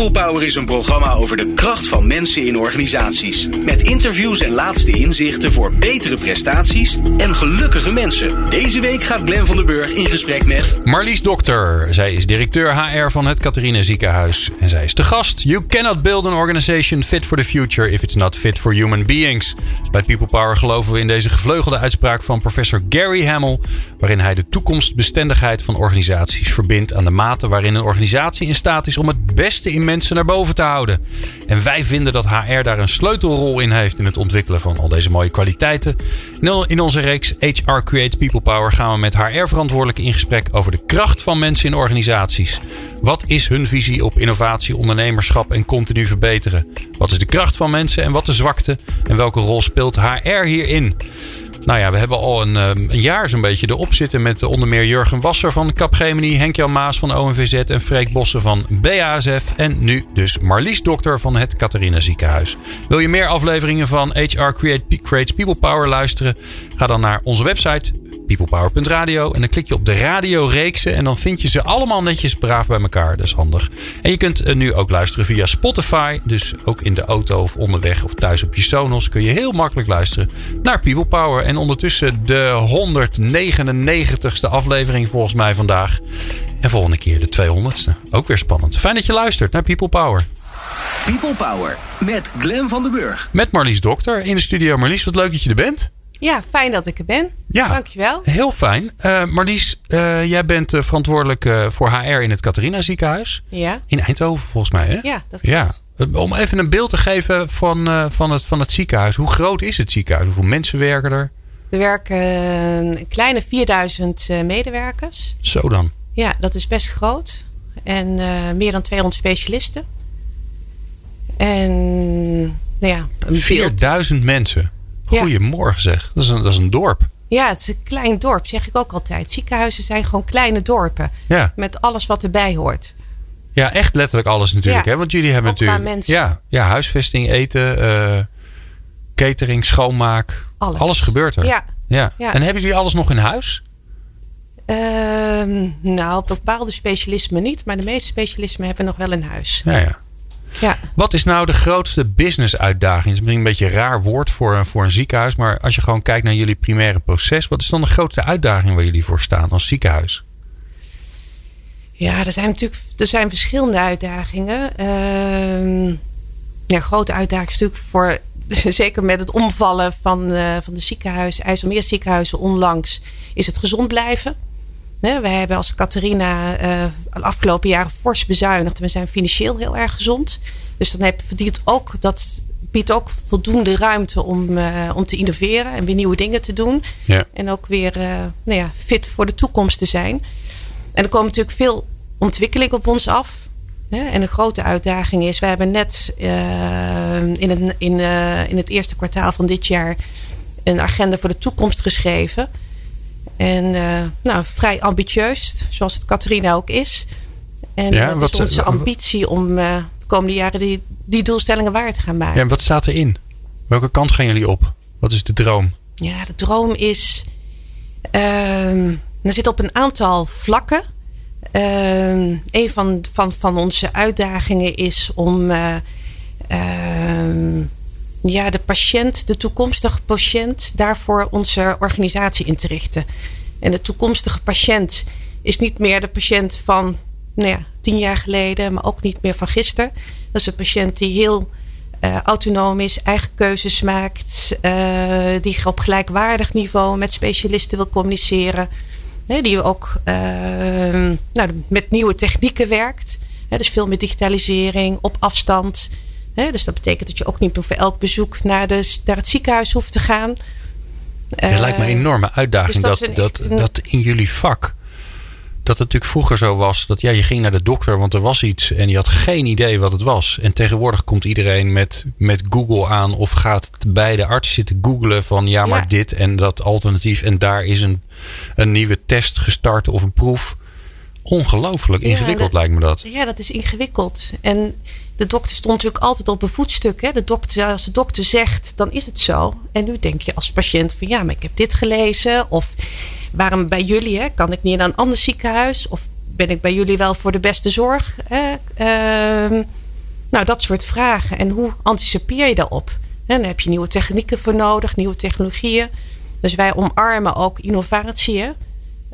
People Power is een programma over de kracht van mensen in organisaties. Met interviews en laatste inzichten voor betere prestaties en gelukkige mensen. Deze week gaat Glen van der Burg in gesprek met... Marlies Dokter. Zij is directeur HR van het Catharina Ziekenhuis. En zij is de gast. You cannot build an organization fit for the future if it's not fit for human beings. Bij People Power geloven we in deze gevleugelde uitspraak van professor Gary Hamel... waarin hij de toekomstbestendigheid van organisaties verbindt aan de mate waarin een organisatie in staat is om het beste in mensen naar boven te houden. En wij vinden dat HR daar een sleutelrol in heeft in het ontwikkelen van al deze mooie kwaliteiten. In onze reeks HR Creates People Power gaan we met HR-verantwoordelijken in gesprek over de kracht van mensen in organisaties. Wat is hun visie op innovatie, ondernemerschap en continu verbeteren? Wat is de kracht van mensen en wat de zwakte? En welke rol speelt HR hierin? Nou ja, we hebben al een, ehm, een jaar zo'n beetje erop zitten met onder meer Jurgen Wasser van Capgemini, Henk-Jan Maas van ONVZ en Freek Bossen van BASF. En nu dus Marlies Dokter van het Catharina Ziekenhuis. Wil je meer afleveringen van HR Creates People Power luisteren? Ga dan naar onze website peoplepower.radio. En dan klik je op de radioreeksen. En dan vind je ze allemaal netjes braaf bij elkaar. Dat is handig. En je kunt eh, nu ook luisteren via Spotify. Dus ook in de auto of onderweg of thuis op je Sonos kun je heel makkelijk luisteren naar People Power. En ondertussen de 199ste aflevering volgens mij vandaag. En volgende keer de 200ste. Ook weer spannend. Fijn dat je luistert naar People Power. People Power met Glen van den Burg. Met Marlies Dokter in de studio. Marlies, wat leuk dat je er bent. Ja, fijn dat ik er ben. Ja, Dankjewel. Heel fijn. Uh, Marlies, uh, jij bent uh, verantwoordelijk voor HR in het Catharina ziekenhuis. Ja. In Eindhoven volgens mij, hè? Ja, dat klopt. Ja. Om even een beeld te geven van, van, het, van het ziekenhuis. Hoe groot is het ziekenhuis? Hoeveel mensen werken er? Er werken een kleine 4000 medewerkers. Zo dan. Ja, dat is best groot. En meer dan 200 specialisten. En nou ja, 4000 mensen. Goedemorgen zeg. Dat is, een, dat is een dorp. Ja, het is een klein dorp, zeg ik ook altijd. Ziekenhuizen zijn gewoon kleine dorpen. Ja. Met alles wat erbij hoort. Ja, echt letterlijk alles natuurlijk. Ja. Hè? Want jullie hebben Ook natuurlijk mensen. ja, ja, huisvesting, eten, uh, catering, schoonmaak. Alles. gebeurt er. Ja. Ja. Ja. En hebben jullie alles nog in huis? Ehm, nou, bepaalde specialismen niet. Maar de meeste specialismen hebben we nog wel in huis. Ja, ja. Ja. Wat is nou de grootste business uitdaging? Het is misschien een beetje een raar woord voor, voor een ziekenhuis. Maar als je gewoon kijkt naar jullie primaire proces. Wat is dan de grootste uitdaging waar jullie voor staan als ziekenhuis? Ja, er zijn natuurlijk er zijn verschillende uitdagingen. Ehm ja, grote uitdaging is natuurlijk voor... Zeker met het omvallen van, uh, van de ziekenhuis, IJsselmeer ziekenhuizen onlangs... is het gezond blijven. Nee, wij hebben als Catharina uh, de afgelopen jaren fors bezuinigd. We zijn financieel heel erg gezond. Dus dan heb, verdient ook, dat biedt ook voldoende ruimte om, uh, om te innoveren en weer nieuwe dingen te doen. Ja. En ook weer uh, nou ja, fit voor de toekomst te zijn. En er komen natuurlijk veel ontwikkelingen op ons af. Ja, en een grote uitdaging is, we hebben net in, het, in, in het eerste kwartaal van dit jaar een agenda voor de toekomst geschreven. En uh, nou, vrij ambitieus, zoals het Catharina ook is. En ja, het wat, is onze ambitie om de komende jaren die, die doelstellingen waar te gaan maken. Ja, en wat staat erin? Welke kant gaan jullie op? Wat is de droom? Ja, de droom is. Uh, er zit op een aantal vlakken. Uh, een van, van, van onze uitdagingen is om ja, de patiënt, de toekomstige patiënt, daarvoor onze organisatie in te richten. En de toekomstige patiënt is niet meer de patiënt van nou ja, tien jaar geleden, maar ook niet meer van gisteren. Dat is een patiënt die heel uh, autonoom is, eigen keuzes maakt, uh, die op gelijkwaardig niveau met specialisten wil communiceren. Die ook uh, nou, met nieuwe technieken werkt. Dus veel met digitalisering, op afstand. He, dus dat betekent dat je ook niet meer voor elk bezoek naar, de, naar het ziekenhuis hoeft te gaan. Dat uh, lijkt me een enorme uitdaging dus dat, dat, dat, dat, in jullie vak. Dat het natuurlijk vroeger zo was dat ja, je ging naar de dokter, want er was iets en je had geen idee wat het was. En tegenwoordig komt iedereen met, met Google aan of gaat bij de arts zitten googlen van ja, maar Ja. dit en dat alternatief. En daar is een, een nieuwe test gestart of een proef. Ongelooflijk ingewikkeld lijkt me dat. Ja, dat is ingewikkeld. En de dokter stond natuurlijk altijd op een voetstuk. Hè? De dokter, als de dokter zegt, dan is het zo. En nu denk je als patiënt van ja, maar ik heb dit gelezen. Of waarom bij jullie? Hè? Kan ik niet naar een ander ziekenhuis? Of ben ik bij jullie wel voor de beste zorg? Ehm, nou, dat soort vragen. En hoe anticipeer je daarop? En dan heb je nieuwe technieken voor nodig, nieuwe technologieën. Dus wij omarmen ook innovatie. Hè?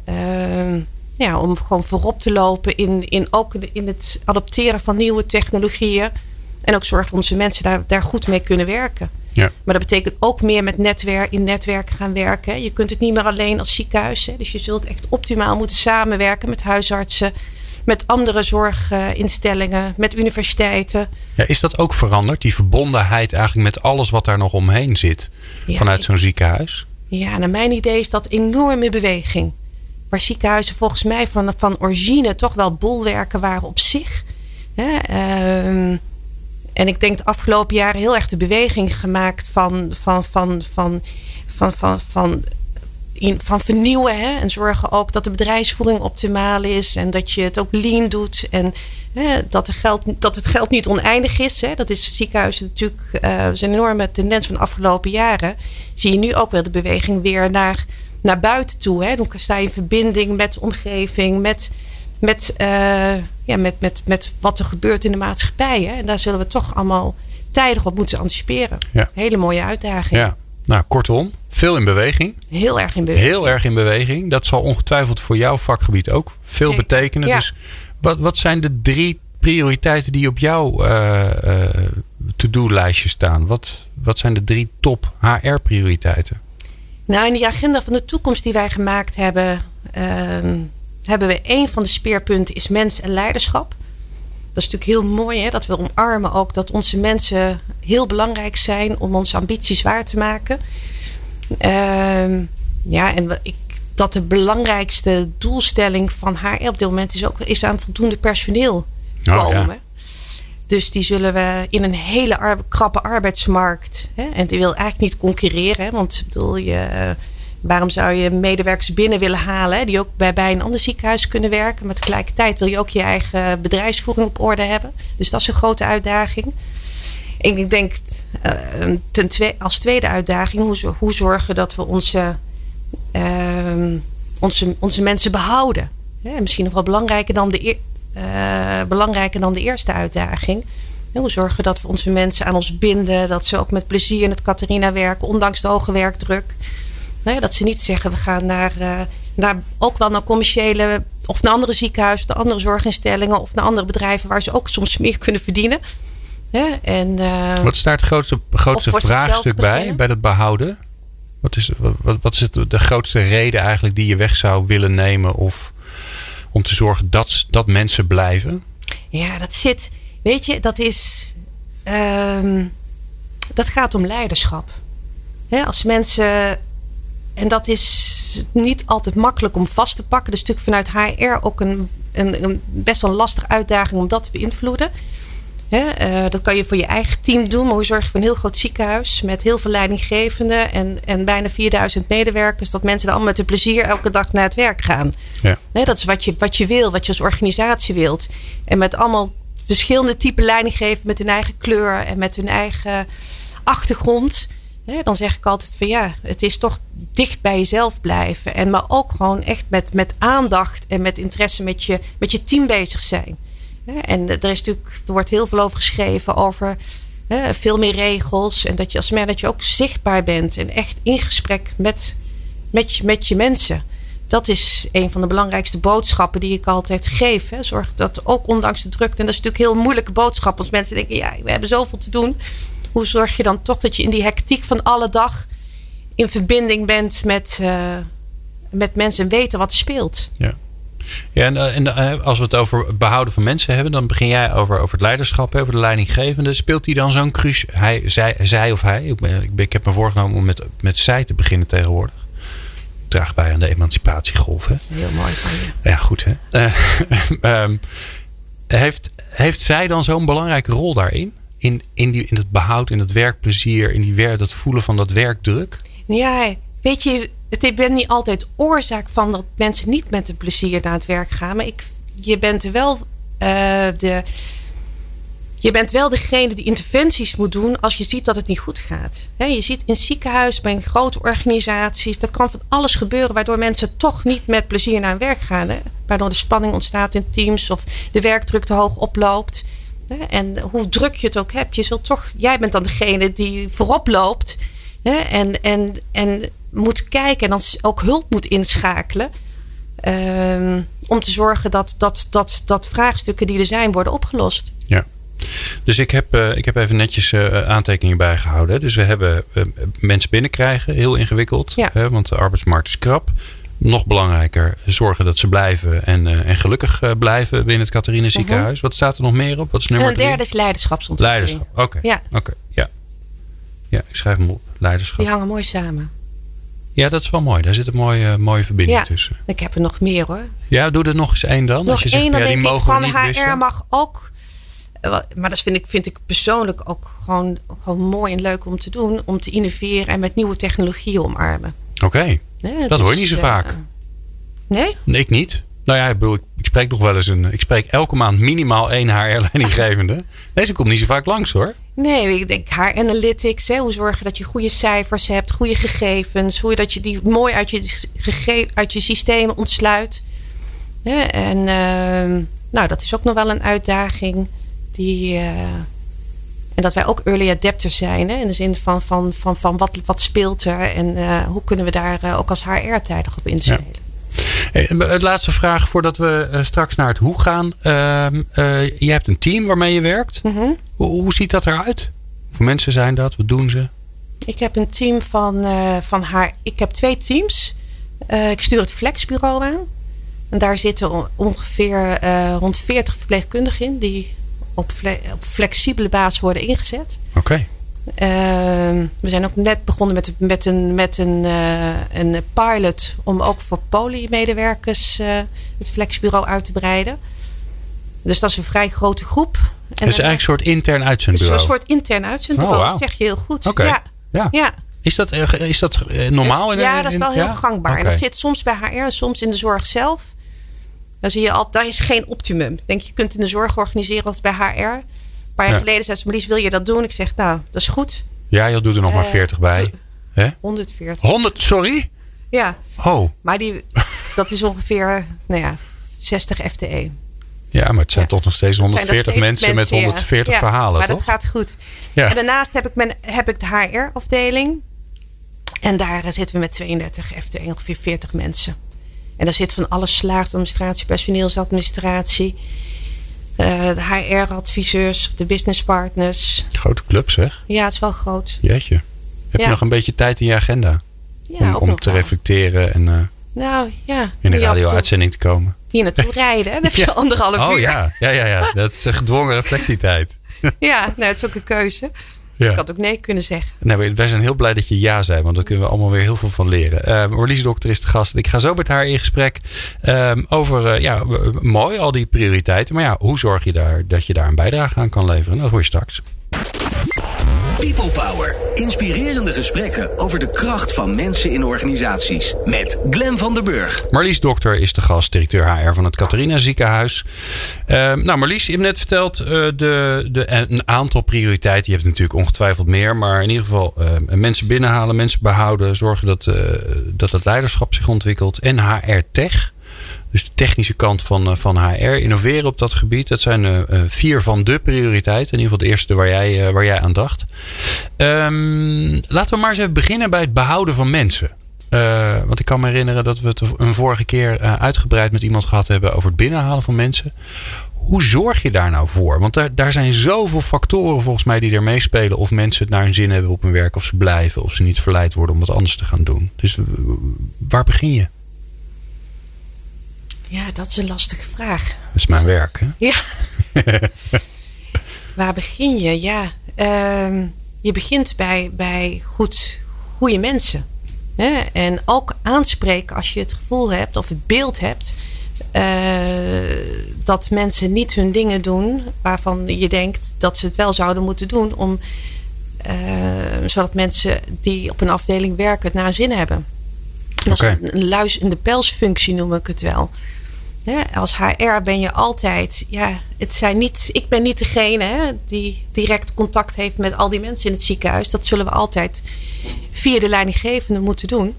Ehm, ja, om gewoon voorop te lopen in, in, ook in het adopteren van nieuwe technologieën. En ook zorgen dat onze mensen daar, daar goed mee kunnen werken. Ja. Maar dat betekent ook meer met netwerk, in netwerken gaan werken. Je kunt het niet meer alleen als ziekenhuis. Hè. Dus je zult echt optimaal moeten samenwerken met huisartsen, met andere zorginstellingen, met universiteiten. Ja, is dat ook veranderd? Die verbondenheid eigenlijk met alles wat daar nog omheen zit vanuit zo'n ziekenhuis? Ja, naar mijn idee is dat enorme beweging. Waar ziekenhuizen volgens mij van, van origine toch wel bolwerken waren op zich. Ehm, en ik denk de afgelopen jaren heel erg de beweging gemaakt van, van, van, van, van, van, van, van vernieuwen. Hè? En zorgen ook dat de bedrijfsvoering optimaal is. En dat je het ook lean doet. En hè, dat, geld, dat het geld niet oneindig is. Hè? Dat is ziekenhuizen natuurlijk uh, een enorme tendens van de afgelopen jaren. Zie je nu ook wel de beweging weer naar, naar buiten toe. Hè? Dan sta je in verbinding met de omgeving, met met, uh, ja, met, met, met wat er gebeurt in de maatschappij. Hè? En daar zullen we toch allemaal tijdig op moeten anticiperen. Ja. Hele mooie uitdaging. Ja. Nou, kortom, veel in beweging. Heel erg in beweging. Heel erg in beweging. Dat zal ongetwijfeld voor jouw vakgebied ook veel betekenen. Ja. Dus wat, wat zijn de drie prioriteiten die op jouw uh, uh, to-do-lijstje staan? Wat, wat zijn de drie top HR-prioriteiten? Nou, in die agenda van de toekomst die wij gemaakt hebben, ehm, hebben we een van de speerpunten is mens en leiderschap. Dat is natuurlijk heel mooi hè, dat we omarmen ook dat onze mensen heel belangrijk zijn om onze ambities waar te maken. Uh, ja, en ik, dat de belangrijkste doelstelling van HR op dit moment is ook is aan voldoende personeel oh, komen. Dus die zullen we in een hele krappe arbeidsmarkt. Hè, en die wil eigenlijk niet concurreren. Hè, want bedoel, je, Waarom zou je medewerkers binnen willen halen die ook bij, bij een ander ziekenhuis kunnen werken? Maar tegelijkertijd wil je ook je eigen bedrijfsvoering op orde hebben. Dus dat is een grote uitdaging. En ik denk uh, ten als tweede uitdaging, hoe, hoe zorgen dat we onze, uh, onze, onze mensen behouden? Ja, misschien nog wel belangrijker dan, de, belangrijker dan de eerste uitdaging. hoe zorgen we dat we onze mensen aan ons binden, dat ze ook met plezier in het Catharina werken, ondanks de hoge werkdruk. Nee, dat ze niet zeggen we gaan naar, uh, naar ook wel naar commerciële of naar andere ziekenhuizen, naar andere zorginstellingen of naar andere bedrijven waar ze ook soms meer kunnen verdienen. Ja, en, uh, wat staat het grootste, grootste vraagstuk bij, bij dat behouden? Wat is, wat, wat is het, de grootste reden eigenlijk die je weg zou willen nemen of om te zorgen dat, dat mensen blijven? Ja, dat zit, weet je, dat is, um, dat gaat om leiderschap. als mensen en dat is niet altijd makkelijk om vast te pakken. Dus natuurlijk vanuit HR ook een, een, een best wel lastige uitdaging om dat te beïnvloeden. Uh, dat kan je voor je eigen team doen, maar hoe zorg je voor een heel groot ziekenhuis met heel veel leidinggevenden en, en bijna 4000 medewerkers, dat mensen er allemaal met plezier elke dag naar het werk gaan. Ja. dat is wat je, wat je wil, wat je als organisatie wilt. En met allemaal verschillende type leidinggevenden met hun eigen kleur en met hun eigen achtergrond dan zeg ik altijd van ja, het is toch dicht bij jezelf blijven. En maar ook gewoon echt met, met aandacht en met interesse met je, met je team bezig zijn. En er, is natuurlijk, er wordt heel veel over geschreven over veel meer regels. En dat je als manager ook zichtbaar bent en echt in gesprek met, met, je, met je mensen. Dat is een van de belangrijkste boodschappen die ik altijd geef. Zorg dat ook ondanks de drukte, en dat is natuurlijk heel moeilijke boodschap. Als mensen denken, ja, we hebben zoveel te doen hoe zorg je dan toch dat je in die hectiek van alle dag in verbinding bent met, uh, met mensen en weten wat speelt? Ja. Ja, en, eh, en eh, als we het over behouden van mensen hebben, dan begin jij over, over het leiderschap, over de leidinggevende. Speelt hij dan zo'n cruciaal, hij, zij, zij of hij? Ik, ben, ik, heb me voorgenomen om met, met zij te beginnen tegenwoordig. Draag bij aan de emancipatiegolf. Hè? Heel mooi van je. Ja, goed hè. Uh, heeft, heeft zij dan zo'n belangrijke rol daarin? in, in, die, in het behoud, in het werkplezier, in die wer, dat voelen van dat werkdruk? Ja, weet je, het ben niet altijd oorzaak van dat mensen niet met een plezier naar het werk gaan. Maar ik, je bent wel uh, de. je bent wel degene die interventies moet doen als je ziet dat het niet goed gaat. je ziet in ziekenhuizen, bij grote organisaties, er kan van alles gebeuren waardoor mensen toch niet met plezier naar hun werk gaan. Waardoor de spanning ontstaat in teams of de werkdruk te hoog oploopt. En hoe druk je het ook hebt, je zult toch, jij bent dan degene die voorop loopt en, en, en moet kijken en dan ook hulp moet inschakelen. Ehm, om te zorgen dat, dat, dat, dat vraagstukken die er zijn worden opgelost. Ja. Dus ik heb, uh, ik heb even netjes uh, aantekeningen bijgehouden. Dus we hebben uh, mensen binnenkrijgen, heel ingewikkeld. Ja. Hè, want de arbeidsmarkt is krap. Nog belangrijker, zorgen dat ze blijven en, en gelukkig blijven binnen het Catharina ziekenhuis. -huh. Wat staat er nog meer op? Wat is nummer en een derde is leiderschapsontwikkeling. Leiderschap, oké. Ja. Okay. ja. ja, ik schrijf hem op. Leiderschap. Die hangen mooi samen. Ja, dat is wel mooi. Daar zit een mooie, mooie verbinding ja, tussen. Ik heb er nog meer hoor. Ja, doe er nog eens één dan. Nog als je zegt, dan ja, die denk ik mogen van HR mag ook maar dat vind ik, vind ik persoonlijk ook gewoon, gewoon mooi en leuk om te doen. Om te innoveren en met nieuwe technologieën omarmen. Oké, okay. ja, dat hoor je niet zo uh, vaak. Nee? Nee, ik niet. Nou ja, ik, bedoel, ik, ik spreek nog wel eens een. Ik spreek elke maand minimaal één HR-leidinggevende. Deze komt niet zo vaak langs hoor. Nee, ik denk haar analytics. Hè, hoe zorgen dat je goede cijfers hebt, goede gegevens. Hoe dat je die mooi uit je, uit je systemen ontsluit. Ja, en uh, nou, dat is ook nog wel een uitdaging. Die, uh, en dat wij ook early adapters zijn. Hè, in de zin van, van, van, van wat, wat speelt er en uh, hoe kunnen we daar uh, ook als HR tijdig op inspelen. Ja. Het laatste vraag voordat we uh, straks naar het hoe gaan. je hebt een team waarmee je werkt. Mm -hmm. hoe, hoe, ziet dat eruit? Hoeveel mensen zijn dat? Wat doen ze? Ik heb een team van, van haar. Ik heb twee teams. ik stuur het Flexbureau aan. En daar zitten ongeveer rond 40 verpleegkundigen in die op, op flexibele basis worden ingezet. Oké. Okay. Uh, we zijn ook net begonnen met, met, een, met een, uh, een pilot om ook voor poly-medewerkers uh, het flexbureau uit te breiden. Dus dat is een vrij grote groep. Het is eigenlijk een soort intern uitzendbureau. Een soort intern uitzendbureau, oh, wow. zeg je heel goed. Okay. Ja. Ja. ja. Is dat, is dat normaal? In, ja, dat is wel heel ja? gangbaar. Okay. En dat zit soms bij HR en soms in de zorg zelf. Dan zie je al, dat is geen optimum. Ik denk, je kunt in de zorg organiseren als bij HR. Een paar jaar Ja. geleden zei ze, Marlies, wil je dat doen? Ik zeg, nou, dat is goed. Ja, je doet er nog maar Eh, 40 bij. Hè? 140. 100, sorry? Ja, Oh, maar die, dat is ongeveer, nou ja, 60 FTE. ja, maar het zijn Ja. toch nog steeds Het zijn nog 140 steeds mensen, met ja. 140 Ja, verhalen, maar toch? dat gaat goed. Ja. En daarnaast heb ik, mijn, heb ik de HR-afdeling. En daar eh, zitten we met 32 FTE, ongeveer 40 mensen. En daar zit van alles salarisadministratie, personeelsadministratie. Eh, de HR-adviseurs, de business partners. Grote club zeg. Ja, het is wel groot. Jeetje. Heb je nog een beetje tijd in je agenda? Ja, om om te wel. reflecteren en eh, Nou ja. in toe radio-uitzending te komen? Hier naartoe rijden. Dan heb je Ja. anderhalf Oh uur. ja. ja, ja, ja. Dat is een gedwongen reflectietijd. Ja, nou, het is ook een keuze. Ja. Ik had ook nee kunnen zeggen. Nou, wij zijn heel blij dat je ja zei, want daar kunnen we allemaal weer heel veel van leren. Uh, Marlies Dokter is de gast. Ik ga zo met haar in gesprek um, over, uh, ja, mooi al die prioriteiten. Maar ja, hoe zorg je daar dat je daar een bijdrage aan kan leveren? Dat hoor je straks. People Power. Inspirerende gesprekken over de kracht van mensen in organisaties. Met Glen van der Burg. Marlies Dokter is de gast, directeur HR van het Catharina Ziekenhuis. Uh, nou, Marlies, je hebt net verteld uh, de, de, een aantal prioriteiten. Je hebt natuurlijk ongetwijfeld meer. Maar in ieder geval uh, mensen binnenhalen, mensen behouden. Zorgen dat, dat het leiderschap zich ontwikkelt. En HR Tech. Dus de technische kant van, van HR. Innoveren op dat gebied. Dat zijn uh, vier van de prioriteiten. In ieder geval de eerste waar jij, waar jij aan dacht. Um, laten we maar eens even beginnen bij het behouden van mensen. Want ik kan me herinneren dat we het een vorige keer uitgebreid met iemand gehad hebben over het binnenhalen van mensen. Hoe zorg je daar nou voor? Want daar, daar zijn zoveel factoren volgens mij die er meespelen. Of mensen het naar hun zin hebben op hun werk. Of ze blijven. Of ze niet verleid worden om wat anders te gaan doen. Dus waar begin je? Ja, dat is een lastige vraag. Dat is mijn werk, hè? Ja. Waar begin je? Ja, uh, je begint bij, bij goed, goede mensen. Hè? En ook aanspreken als je het gevoel hebt of het beeld hebt... Uh, dat mensen niet hun dingen doen waarvan je denkt dat ze het wel zouden moeten doen... Om, uh, zodat mensen die op een afdeling werken het naar hun zin hebben. Dat okay. is een luis in de pelsfunctie noem ik het wel. Als HR ben je altijd, ja, het zijn niet, ik ben niet degene hè, die direct contact heeft met al die mensen in het ziekenhuis. Dat zullen we altijd via de leidinggevende moeten doen.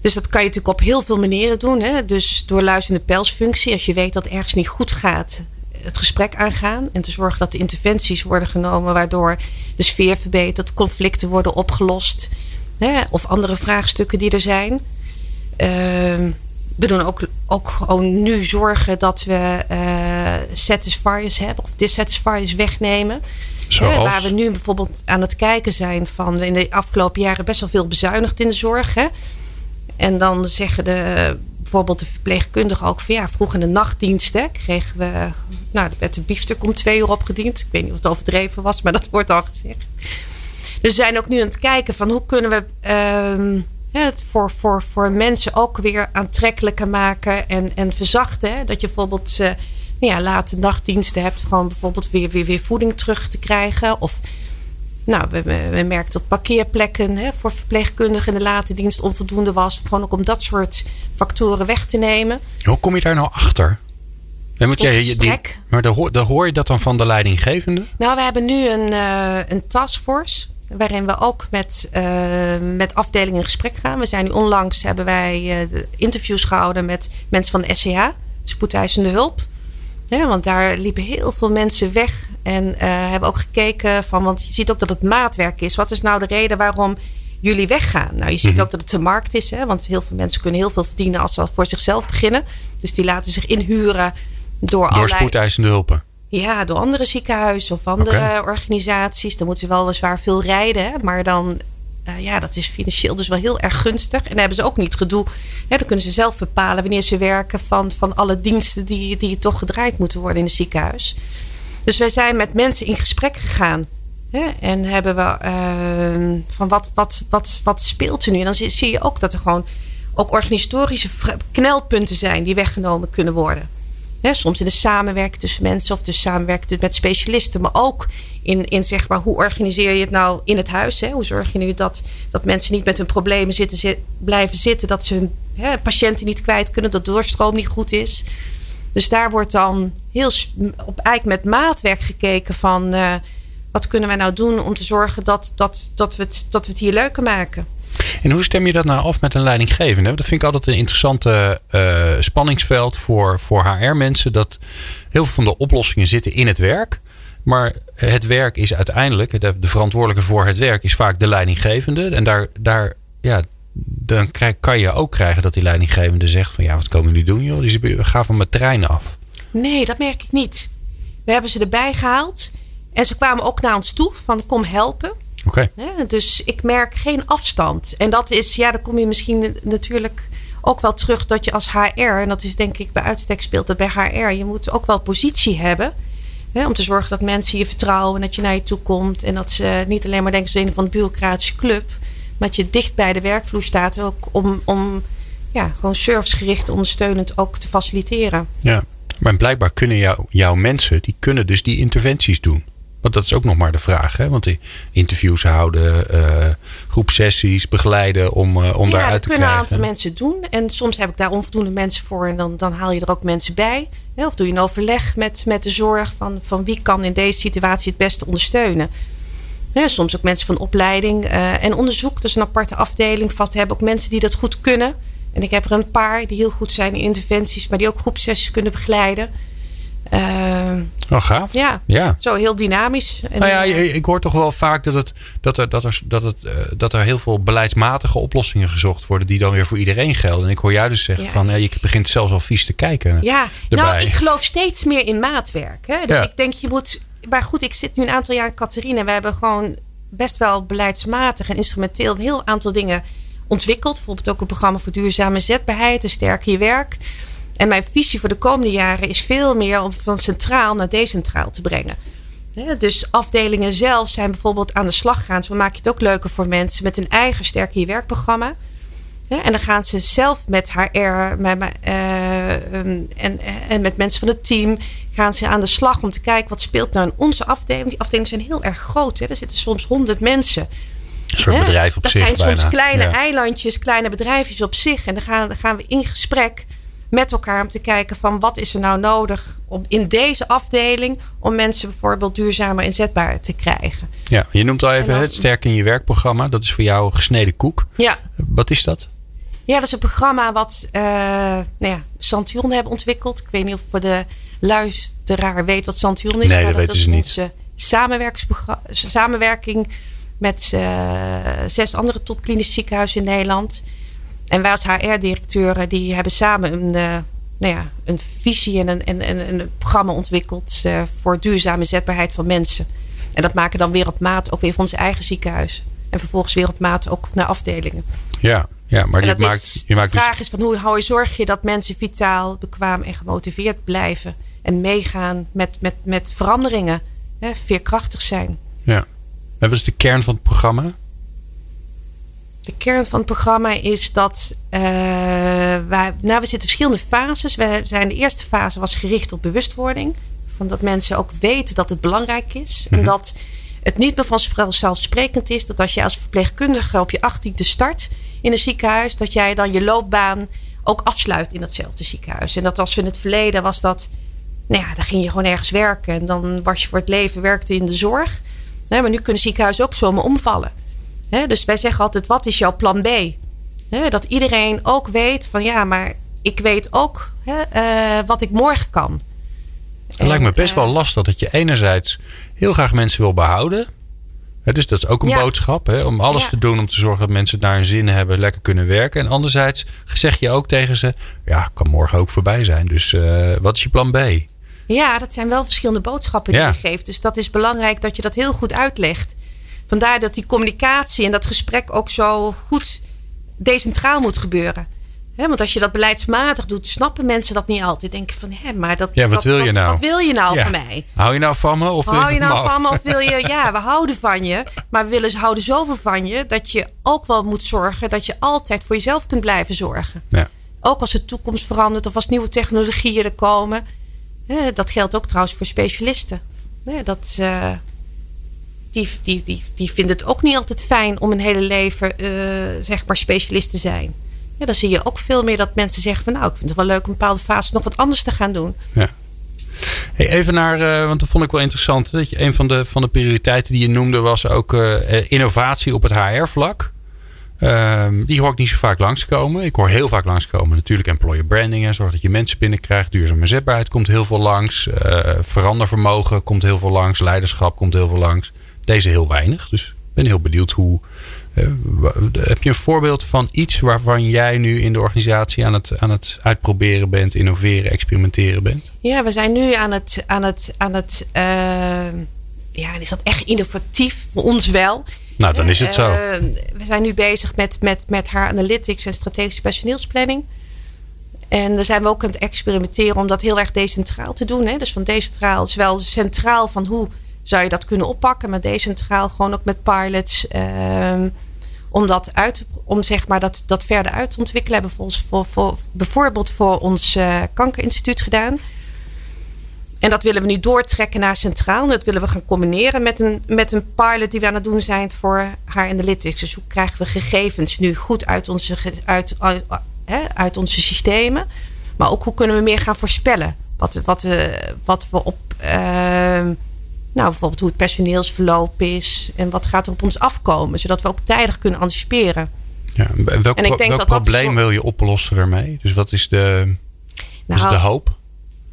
Dus dat kan je natuurlijk op heel veel manieren doen. Hè? Dus door luisterende pelsfunctie, als je weet dat ergens niet goed gaat, het gesprek aangaan. En te zorgen dat de interventies worden genomen, waardoor de sfeer verbetert, conflicten worden opgelost. Hè? Of andere vraagstukken die er zijn. Ehm, we doen ook, ook gewoon nu zorgen dat we uh, satisfiers hebben of dissatisfiers wegnemen. Zoals? waar we nu bijvoorbeeld aan het kijken zijn van in de afgelopen jaren best wel veel bezuinigd in de zorg. Hè? En dan zeggen de, bijvoorbeeld de verpleegkundigen ook van ja, vroeg in de nachtdiensten kregen we, nou, werd de biefstuk om twee uur opgediend. Ik weet niet of het overdreven was, maar dat wordt al gezegd. Dus we zijn ook nu aan het kijken van hoe kunnen we uh, het voor, voor, voor mensen ook weer aantrekkelijker maken en, en verzachten. Hè? Dat je bijvoorbeeld uh, ja, late nachtdiensten hebt, gewoon bijvoorbeeld weer, weer, weer voeding terug te krijgen. Of nou, we, we merken dat parkeerplekken hè, voor verpleegkundigen in de late dienst onvoldoende was. Gewoon ook om dat soort factoren weg te nemen. Hoe kom je daar nou achter? En moet jij, die, maar dan hoor, hoor je dat dan van de leidinggevende? Nou, we hebben nu een, uh, een taskforce. Waarin we ook met, uh, met afdelingen in gesprek gaan. We zijn nu onlangs hebben wij uh, interviews gehouden met mensen van de SCH, spoedeisende hulp. Ja, want daar liepen heel veel mensen weg. En uh, hebben ook gekeken van, want je ziet ook dat het maatwerk is. Wat is nou de reden waarom jullie weggaan? Nou, je ziet mhm. ook dat het de markt is. Hè? Want heel veel mensen kunnen heel veel verdienen als ze voor zichzelf beginnen. Dus die laten zich inhuren door, door allerlei... spoedeisende hulpen. Ja, door andere ziekenhuizen of andere organisaties. Dan moeten ze wel zwaar veel rijden. Maar dan uh, ja, dat is financieel dus wel heel erg gunstig. En dan hebben ze ook niet gedoe. Ja, dan kunnen ze zelf bepalen wanneer ze werken van, van alle diensten die, die toch gedraaid moeten worden in het ziekenhuis. Dus wij zijn met mensen in gesprek gegaan. Hè, en hebben we uh, van wat, wat, wat, wat speelt er nu? En dan zie, zie je ook dat er gewoon ook organisatorische knelpunten zijn die weggenomen kunnen worden. Soms in de samenwerking tussen mensen of de samenwerking met specialisten, maar ook in, in zeg maar, hoe organiseer je het nou in het huis? Hè? Hoe zorg je nu dat, dat mensen niet met hun problemen zitten, blijven zitten, dat ze hun patiënten niet kwijt kunnen, dat doorstroom niet goed is. Dus daar wordt dan heel op eigenlijk met maatwerk gekeken van uh, wat kunnen wij nou doen om te zorgen dat, dat, dat, we, dat we het hier leuker maken. En hoe stem je dat nou af met een leidinggevende? Dat vind ik altijd een interessante uh, spanningsveld voor, voor HR-mensen. Dat heel veel van de oplossingen zitten in het werk. Maar het werk is uiteindelijk, de, verantwoordelijke voor het werk is vaak de leidinggevende. En daar, daar ja, dan kan je ook krijgen dat die leidinggevende zegt van ja, wat komen jullie doen joh? Die gaan van mijn trein af. Nee, dat merk ik niet. We hebben ze erbij gehaald. En ze kwamen ook naar ons toe van kom helpen. Oké. Dus ik merk geen afstand. En dat is, ja, dan kom je misschien natuurlijk ook wel terug dat je als HR, en dat is denk ik bij uitstek speelt dat bij HR, je moet ook wel positie hebben om te zorgen dat mensen je vertrouwen en dat je naar je toe komt. En dat ze niet alleen maar denken, ze een van de bureaucratische club. Maar dat je dicht bij de werkvloer staat ook om, om ja, gewoon servicegericht ondersteunend ook te faciliteren. Ja, maar blijkbaar kunnen jou, jouw mensen, die kunnen dus die interventies doen. Want dat is ook nog maar de vraag. Hè? Want die interviews houden, uh, groepsessies begeleiden om, uh, om ja, daaruit te krijgen. Ja, dat kunnen een aantal mensen doen. En soms heb ik daar onvoldoende mensen voor. En dan, dan haal je er ook mensen bij. Of doe je een overleg met, met de zorg van, van wie kan in deze situatie het beste ondersteunen. soms ook mensen van opleiding uh, en onderzoek. Dus een aparte afdeling vast hebben ook mensen die dat goed kunnen. En ik heb er een paar die heel goed zijn in interventies, maar die ook groepsessies kunnen begeleiden. Uh, oh, gaaf. Ja, ja, zo heel dynamisch. En, nou ja, eh, ik hoor toch wel vaak dat, het, dat, er, dat, er, dat, het, uh, dat er heel veel beleidsmatige oplossingen gezocht worden die dan weer voor iedereen gelden. En ik hoor jou dus zeggen van ja, je begint zelfs al vies te kijken. Ja, nou ik geloof steeds meer in maatwerk. Hè? Dus ik denk je moet. Maar goed, ik zit nu een aantal jaar in Catharina. We hebben gewoon best wel beleidsmatig en instrumenteel een heel aantal dingen ontwikkeld. Bijvoorbeeld ook een programma voor duurzame zetbaarheid, een sterker je werk. En mijn visie voor de komende jaren is veel meer om van centraal naar decentraal te brengen. dus afdelingen zelf zijn bijvoorbeeld aan de slag gaan. Zo maak je het ook leuker voor mensen met een eigen sterke je werkprogramma. en dan gaan ze zelf met HR met, uh, en, en met mensen van het team gaan ze aan de slag om te kijken wat speelt nou in onze afdeling. Die afdelingen zijn heel erg groot. Hè? Er zitten soms honderd mensen. Een soort bedrijf op dat zich. Dat zijn soms kleine eilandjes, kleine bedrijfjes op zich. En dan gaan, dan gaan we in gesprek met elkaar om te kijken van wat is er nou nodig om in deze afdeling om mensen bijvoorbeeld duurzamer inzetbaar te krijgen. Ja, je noemt al even het Sterk in je werkprogramma. Dat is voor jou gesneden koek. Ja. Wat is dat? Ja, dat is een programma wat uh, nou ja, Santion hebben ontwikkeld. Ik weet niet of voor de luisteraar weet wat Santion is. Nee, dat, weten ze niet. Samenwerking met uh, zes andere topklinische ziekenhuizen in Nederland. En wij als HR-directeuren die hebben samen een, uh, nou ja, een visie en een, en, en een programma ontwikkeld uh, voor duurzame zetbaarheid van mensen. En dat maken dan weer op maat ook weer van ons eigen ziekenhuis. En vervolgens weer op maat ook naar afdelingen. Ja, ja maar je maakt, is, je maakt de vraag is van hoe hou je zorg je dat mensen vitaal, bekwaam en gemotiveerd blijven. En meegaan met, met, met veranderingen. Hè, veerkrachtig zijn. Ja. En wat is de kern van het programma? De kern van het programma is dat uh, wij, nou, we zitten verschillende fases. We zijn de eerste fase was gericht op bewustwording. Van dat mensen ook weten dat het belangrijk is. En Mhm. dat het niet meer vanzelfsprekend is dat als je als verpleegkundige op je achttiende start in een ziekenhuis, dat jij dan je loopbaan ook afsluit in datzelfde ziekenhuis. En dat als in het verleden was dat, nou ja, dan ging je gewoon ergens werken en dan was je voor het leven werkte in de zorg. Nee, maar nu kunnen ziekenhuizen ook zomaar omvallen. Dus wij zeggen altijd: wat is jouw plan B? Dat iedereen ook weet van ja, maar ik weet ook uh, wat ik morgen kan. Het lijkt me best wel lastig dat je enerzijds heel graag mensen wil behouden. Dus dat is ook een Ja. boodschap. Hè, om alles Ja. te doen om te zorgen dat mensen naar hun zin hebben, lekker kunnen werken. En anderzijds zeg je ook tegen ze: ja, kan morgen ook voorbij zijn. Dus eh, wat is je plan B? Ja, dat zijn wel verschillende boodschappen die Ja. je geeft. Dus dat is belangrijk dat je dat heel goed uitlegt. Vandaar dat die communicatie en dat gesprek ook zo goed decentraal moet gebeuren. Hè, want als je dat beleidsmatig doet, snappen mensen dat niet altijd. Denken van, hé, maar dat, Ja, wat dat- wil je nou? Wat wil je nou Ja. van mij? Hou je nou van me? Of wil Hou je nou af? van me of wil je... Ja, we houden van je. Maar we willen, houden zoveel van je... dat je ook wel moet zorgen... dat je altijd voor jezelf kunt blijven zorgen. Ja. Ook als de toekomst verandert... of als nieuwe technologieën er komen. Hè, dat geldt ook trouwens voor specialisten. Hè, dat, eh, die, die, die, die vinden het ook niet altijd fijn... om een hele leven eh, zeg maar specialist te zijn. Ja, dan zie je ook veel meer dat mensen zeggen van... nou, ik vind het wel leuk om een bepaalde fase nog wat anders te gaan doen. Ja. Hey, even naar, eh, want dat vond ik wel interessant. Dat je een van de, van de prioriteiten die je noemde was ook eh, innovatie op het HR-vlak. Ehm, die hoor ik niet zo vaak langskomen. Ik hoor heel vaak langskomen natuurlijk employer branding. En zorg dat je mensen binnenkrijgt. Duurzame zetbaarheid komt heel veel langs. verandervermogen komt heel veel langs. Leiderschap komt heel veel langs. Deze heel weinig. Dus ik ben heel benieuwd hoe... eh, heb je een voorbeeld van iets waarvan jij nu in de organisatie aan het, aan het uitproberen bent, innoveren, experimenteren bent? Ja, we zijn nu aan het. Aan het, aan het uh, ja, is dat echt innovatief? Voor ons wel. Nou, dan is het zo. Uh, we zijn nu bezig met, met, met haar analytics en strategische personeelsplanning. En daar zijn we ook aan het experimenteren om dat heel erg decentraal te doen. Hè? Dus van decentraal is wel centraal van hoe zou je dat kunnen oppakken, maar decentraal gewoon ook met pilots. Uh, om dat uit, om zeg maar dat, dat verder uit te ontwikkelen. Hebben we voor bijvoorbeeld voor ons uh, kankerinstituut gedaan. En dat willen we nu doortrekken naar centraal. Dat willen we gaan combineren met een, met een pilot die we aan het doen zijn voor haar analytics. Dus hoe krijgen we gegevens nu goed uit onze, uit, uit, uit onze systemen. Maar ook hoe kunnen we meer gaan voorspellen. Wat, wat, we, wat we op. Uh, nou, bijvoorbeeld hoe het personeelsverloop is. En wat gaat er op ons afkomen. Zodat we ook tijdig kunnen anticiperen. Ja, en welk, en ik denk welk dat probleem dat wil je oplossen daarmee? Dus wat is de, nou, is de hoop?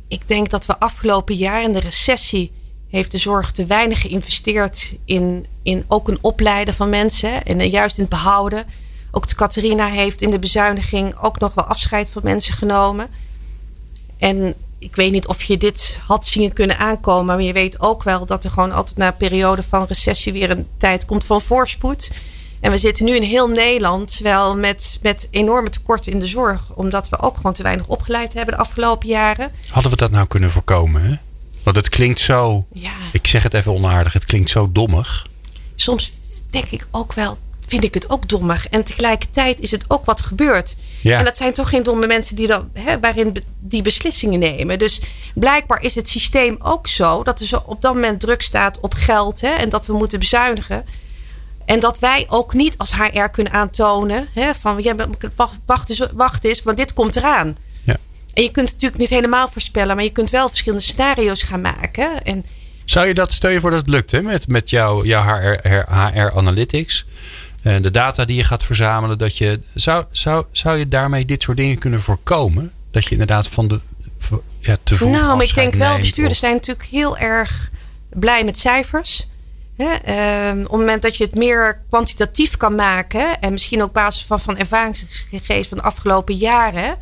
Ik denk dat we afgelopen jaar in de recessie heeft de zorg te weinig geïnvesteerd in, in ook een opleiden van mensen. En juist in het behouden. Ook de Catharina heeft in de bezuiniging ook nog wel afscheid van mensen genomen. En ik weet niet of je dit had zien kunnen aankomen. Maar je weet ook wel dat er gewoon altijd na een periode van recessie weer een tijd komt van voorspoed. En we zitten nu in heel Nederland wel met, met enorme tekorten in de zorg. Omdat we ook gewoon te weinig opgeleid hebben de afgelopen jaren. Hadden we dat nou kunnen voorkomen? Hè? Want het klinkt zo, ja. ik zeg het even onaardig, het klinkt zo dommig. Soms denk ik ook wel, vind ik het ook dommig. En tegelijkertijd is het ook wat gebeurd. Ja. En dat zijn toch geen domme mensen die dan, hè, waarin die beslissingen nemen. Dus blijkbaar is het systeem ook zo dat er zo op dat moment druk staat op geld hè, en dat we moeten bezuinigen. En dat wij ook niet als HR kunnen aantonen hè, van ja, wacht, wacht, eens, wacht eens, want dit komt eraan. Ja. En je kunt het natuurlijk niet helemaal voorspellen, maar je kunt wel verschillende scenario's gaan maken. En Zou je dat, stel je voor dat het lukt hè, met, met jouw, jouw HR, HR Analytics en de data die je gaat verzamelen, dat je, zou, zou, zou je daarmee dit soort dingen kunnen voorkomen? Dat je inderdaad van de ja, te vroeg Nou, maar ik denk wel, bestuurders of- zijn natuurlijk heel erg blij met cijfers. Hè? ehm, op het moment dat je het meer kwantitatief kan maken. En misschien ook op basis van, van ervaringsgegevens van de afgelopen jaren.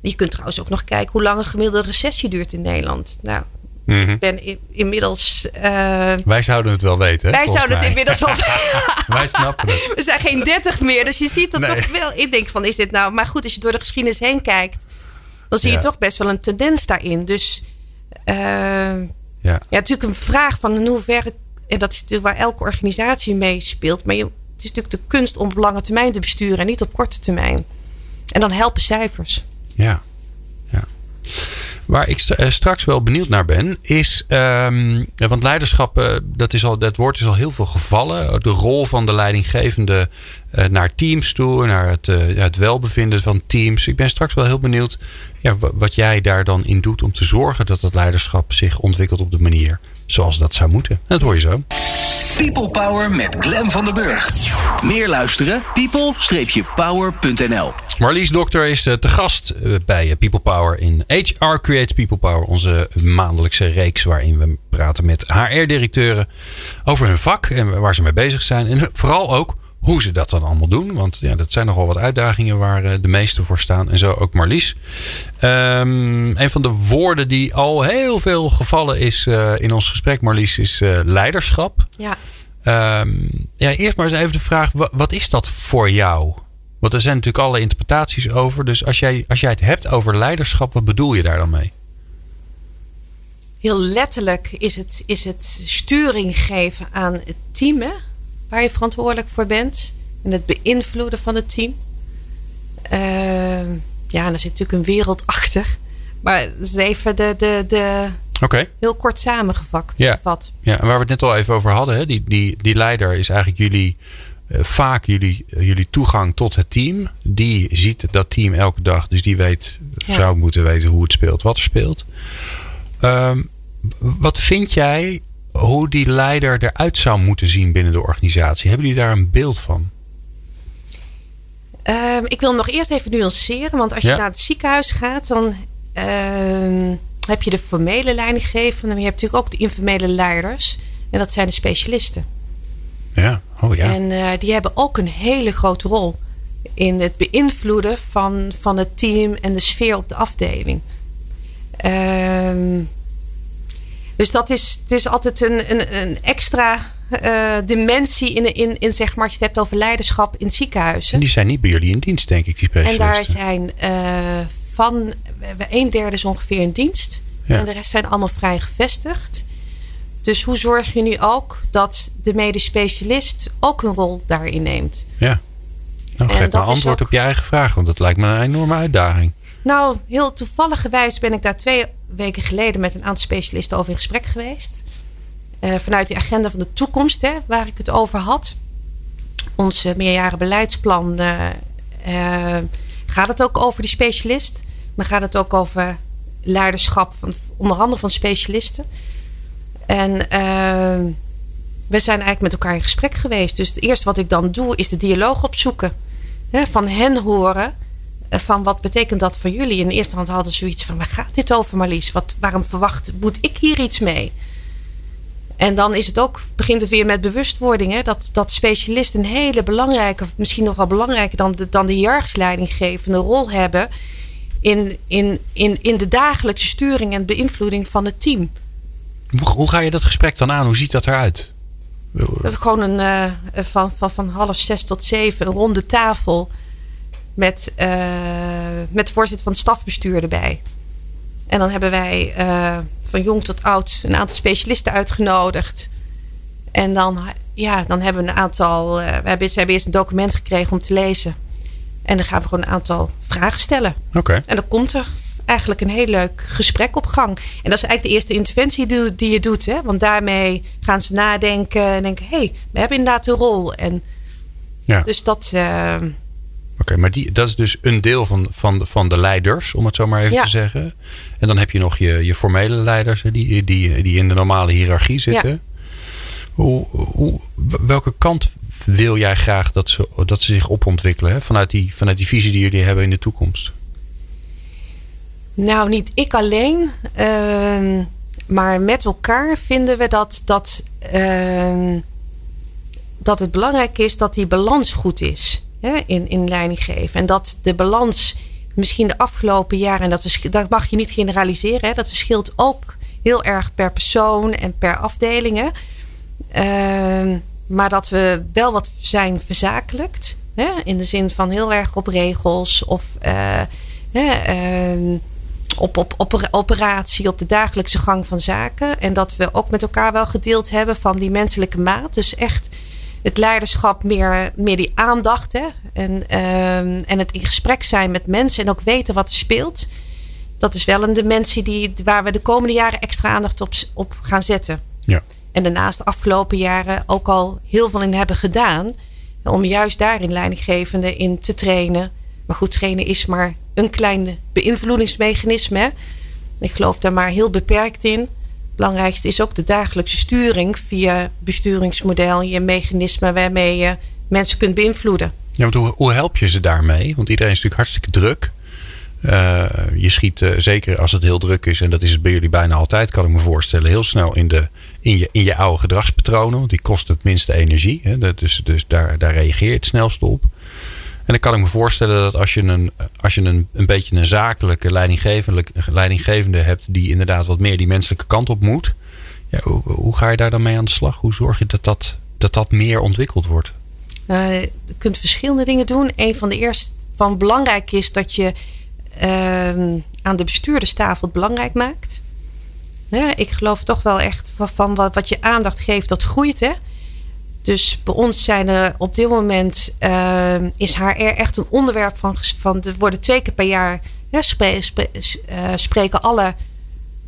Je kunt trouwens ook nog kijken hoe lang een gemiddelde recessie duurt in Nederland. Nou, Mhm. ik ben in- inmiddels. eh, Wij zouden het wel weten. wij zouden het inmiddels al. Wij snappen het. We zijn geen 30 meer, dus je ziet dat Nee. toch wel. Ik denk van, is dit nou... Maar goed, als je door de geschiedenis heen kijkt... dan zie Ja. je toch best wel een tendens daarin. Dus eh, Ja. ja, natuurlijk een vraag van in hoeverre... en dat is natuurlijk waar elke organisatie mee speelt... maar je, het is natuurlijk de kunst om op lange termijn te besturen... en niet op korte termijn. En dan helpen cijfers. Ja. ja. Waar ik eh, straks wel benieuwd naar ben, is. ehm, want leiderschap, eh, dat, is al, dat woord is al heel veel gevallen. De rol van de leidinggevende eh, naar teams toe, naar het, het welbevinden van teams. Ik ben straks wel heel benieuwd ja, wa- wat jij daar dan in doet om te zorgen dat dat leiderschap zich ontwikkelt op de manier zoals dat zou moeten. En dat hoor je zo. People Power met Glen van den Burg. Meer luisteren? people-power.nl Marlies Dokter is eh, te gast eh, bij eh, People Power in HR Creates People Power. Onze maandelijkse reeks waarin we praten met HR-directeuren over hun vak en waar ze mee bezig zijn. En vooral ook hoe ze dat dan allemaal doen. Want ja, dat zijn nogal wat uitdagingen waar eh, de meesten voor staan. En zo ook Marlies. Ehm, een van de woorden die al heel veel gevallen is eh, in ons gesprek, Marlies, is eh, leiderschap. Ja. Ehm, ja, eerst maar eens even de vraag: wa- wat is dat voor jou? Want er zijn natuurlijk alle interpretaties over. Dus als jij, als jij het hebt over leiderschap, wat bedoel je daar dan mee? Heel letterlijk is het, is het sturing geven aan het team... Hè, waar je verantwoordelijk voor bent. En het beïnvloeden van het team. Ehm, ja, en er zit natuurlijk een wereld achter. Maar even de, de, de, heel kort samengevat. Ja. Ja, en waar we het net al even over hadden, hè, die, die, die leider is eigenlijk jullie, eh, vaak jullie, eh, jullie toegang tot het team. Die ziet dat team elke dag, dus die weet, Ja. zou moeten weten hoe het speelt, wat er speelt. Ehm, wat vind jij hoe die leider eruit zou moeten zien binnen de organisatie? Hebben jullie daar een beeld van? Ehm, ik wil nog eerst even nuanceren. Want als je naar het ziekenhuis gaat, dan ehm, heb je de formele leidinggevende. Maar je hebt natuurlijk ook de informele leiders. En dat zijn de specialisten. Ja, oh ja. En eh, die hebben ook een hele grote rol in het beïnvloeden van, van het team en de sfeer op de afdeling. Ehm, dus dat is, het is altijd een, een, een extra eh, dimensie in, in, in zeg maar, als je het hebt over leiderschap in ziekenhuizen. En die zijn niet bij jullie in dienst, denk ik, die En specialisten. daar zijn eh, van we hebben een derde is ongeveer in dienst. Ja. En de rest zijn allemaal vrij gevestigd. Dus hoe zorg je nu ook dat de medisch specialist ook een rol daarin neemt? Ja. Nou, En geef maar antwoord ook- op je eigen vraag, want dat lijkt me een enorme uitdaging. Nou, heel toevalligerwijs ben ik daar twee weken geleden met een aantal specialisten over in gesprek geweest. Eh, vanuit die agenda van de toekomst, hè, waar ik het over had. Ons eh, meerjaren beleidsplan eh, gaat het ook over die specialist. Maar gaat het ook over leiderschap, van, onder andere van specialisten. En we zijn eigenlijk met elkaar in gesprek geweest. Dus het eerste wat ik dan doe, is de dialoog opzoeken. Hè, van hen horen van wat betekent dat voor jullie? In de eerste hand hadden ze zoiets van, waar gaat dit over Marlies? Wat, waarom verwacht, moet ik hier iets mee? En dan is het ook, begint het weer met bewustwording. Hè? Dat, dat specialisten een hele belangrijke, misschien nog wel belangrijker dan de, dan de hiërarchisch leidinggevende rol hebben. In, in, in, in de dagelijkse sturing en beïnvloeding van het team. Hoe, ga je dat gesprek dan aan? Hoe ziet dat eruit? Gewoon een, eh, van, van, van half zes tot zeven een ronde tafel. Met, eh, met de voorzitter van het stafbestuur erbij. En dan hebben wij eh, van jong tot oud een aantal specialisten uitgenodigd. En dan, ja, dan hebben we een aantal. eh, we hebben, ze hebben eerst een document gekregen om te lezen. En dan gaan we gewoon een aantal vragen stellen. Oké. En dan komt er eigenlijk een heel leuk gesprek op gang. En dat is eigenlijk de eerste interventie die, die je doet. Hè? Want daarmee gaan ze nadenken en denken... hé, hey, we hebben inderdaad een rol. En Ja. dus dat... Oké, maar die, dat is dus een deel van, van, van de leiders, om het zo maar even te zeggen. En dan heb je nog je, je formele leiders die, die, die in de normale hiërarchie zitten. Hoe, hoe, welke kant wil jij graag dat ze, dat ze zich opontwikkelen hè? Vanuit, die, vanuit die visie die jullie hebben in de toekomst? Nou, niet ik alleen. Uh, maar met elkaar vinden we dat, dat, uh, dat het belangrijk is dat die balans goed is hè, in, in leiding geven. En dat de balans misschien de afgelopen jaren, en dat, dat mag je niet generaliseren, hè, dat verschilt ook heel erg per persoon en per afdelingen. Uh, maar dat we wel wat zijn verzakelijkt. Hè, in de zin van heel erg op regels of uh, op, op, op operatie, op de dagelijkse gang van zaken. En dat we ook met elkaar wel gedeeld hebben van die menselijke maat. Dus echt het leiderschap meer, meer die aandacht. Hè? En, uh, en het in gesprek zijn met mensen en ook weten wat er speelt. Dat is wel een dimensie die, waar we de komende jaren extra aandacht op, op gaan zetten. Ja. En daarnaast de afgelopen jaren ook al heel veel in hebben gedaan. Om juist daarin leidinggevende in te trainen. Maar goed, trainen is maar een klein beïnvloedingsmechanisme. Ik geloof daar maar heel beperkt in. Belangrijkste is ook de dagelijkse sturing via besturingsmodel, je mechanisme waarmee je mensen kunt beïnvloeden. Ja, want hoe, hoe help je ze daarmee? Want iedereen is natuurlijk hartstikke druk. Uh, je schiet uh, zeker als het heel druk is, en dat is het bij jullie bijna altijd, kan ik me voorstellen, heel snel in, de, in, je, in je oude gedragspatronen. Die kosten het minste energie. Hè, dus dus daar, daar reageer je het snelst op. En dan kan ik me voorstellen dat als je een, als je een, een beetje een zakelijke leidinggevende, leidinggevende hebt, die inderdaad wat meer die menselijke kant op moet. Ja, hoe, ga je daar dan mee aan de slag? Hoe zorg je dat dat, dat, dat meer ontwikkeld wordt? Nou, je kunt verschillende dingen doen. Een van de eerste van belangrijk is dat je uh, aan de bestuurderstafel het belangrijk maakt. Ja, ik geloof toch wel echt van, van wat, wat, je aandacht geeft, dat groeit. Hè? Dus bij ons zijn er op dit moment uh, is HR echt een onderwerp van. van er worden twee keer per jaar ja, uh, spreken alle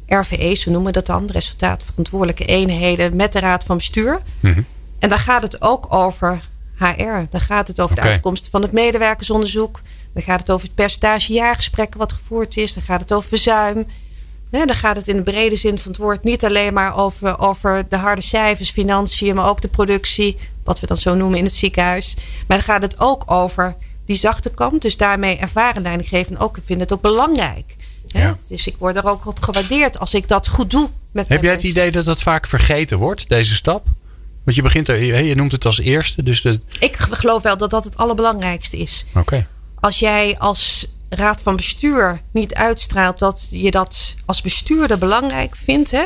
RVE's, zo noemen we dat dan, resultaatverantwoordelijke eenheden, met de Raad van Bestuur. Mm -hmm. En daar gaat het ook over HR. Dan gaat het over okay. de uitkomsten van het medewerkersonderzoek. Dan gaat het over het percentage jaargesprekken wat gevoerd is. Dan gaat het over verzuim. Ja, dan gaat het in de brede zin van het woord niet alleen maar over, over de harde cijfers, financiën, maar ook de productie, wat we dan zo noemen in het ziekenhuis. Maar dan gaat het ook over die zachte kant. Dus daarmee ervaren leidinggeven ook. Ik vind het ook belangrijk. Ja. Dus ik word er ook op gewaardeerd als ik dat goed doe. Met Heb jij het idee dat dat vaak vergeten wordt, deze stap? Want je begint er, je noemt het als eerste. Dus de... Ik geloof wel dat dat het allerbelangrijkste is. Oké. Okay. Als jij als raad van bestuur niet uitstraalt dat je dat als bestuurder belangrijk vindt, hè?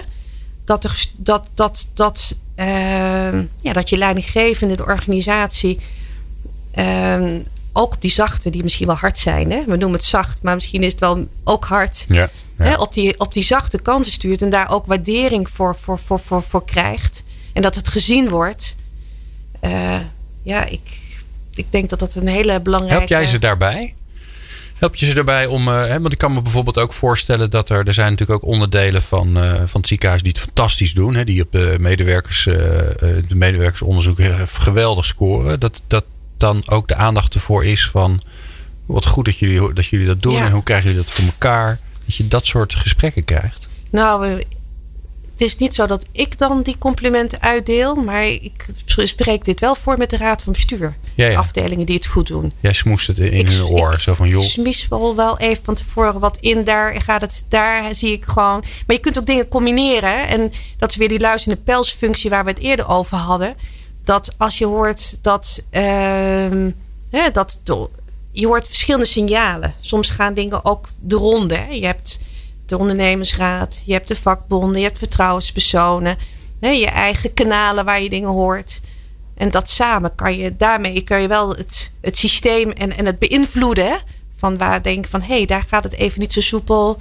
Dat, er, dat, dat, dat, uh, ja, dat je leidinggevende de organisatie uh, ook op die zachte, die misschien wel hard zijn. Hè? We noemen het zacht, maar misschien is het wel ook hard. Ja, ja. Hè? Op, die, op die zachte kanten stuurt en daar ook waardering voor, voor, voor, voor, voor krijgt. En dat het gezien wordt. Uh, ja, ik, ik denk dat dat een hele belangrijke... Help jij ze daarbij? Help je ze daarbij om. Uh, hè, want ik kan me bijvoorbeeld ook voorstellen dat er. Er zijn natuurlijk ook onderdelen van, uh, van het ziekenhuis die het fantastisch doen. Hè, die op de, medewerkers, uh, de medewerkersonderzoek geweldig scoren. Dat, dat dan ook de aandacht ervoor is van. Wat goed dat jullie dat, jullie dat doen. Ja. En hoe krijgen jullie dat voor elkaar? Dat je dat soort gesprekken krijgt. Nou, het is niet zo dat ik dan die complimenten uitdeel, maar ik spreek dit wel voor met de raad van bestuur. Ja, ja. Afdelingen die het goed doen. Jij smoest het in ik, hun oor. Ik zo van, joh. smies wel, wel even van tevoren wat in. Daar gaat het, daar zie ik gewoon. Maar je kunt ook dingen combineren. En dat is weer die luisterende pelsfunctie waar we het eerder over hadden. Dat als je hoort dat, uh, hè, dat je hoort verschillende signalen. Soms gaan dingen ook de ronde. Hè. Je hebt de ondernemersraad, je hebt de vakbonden, je hebt vertrouwenspersonen, hè, je eigen kanalen waar je dingen hoort. En dat samen kan je, daarmee kan je wel het, het systeem en, en het beïnvloeden. Van waar denk van hé, hey, daar gaat het even niet zo soepel.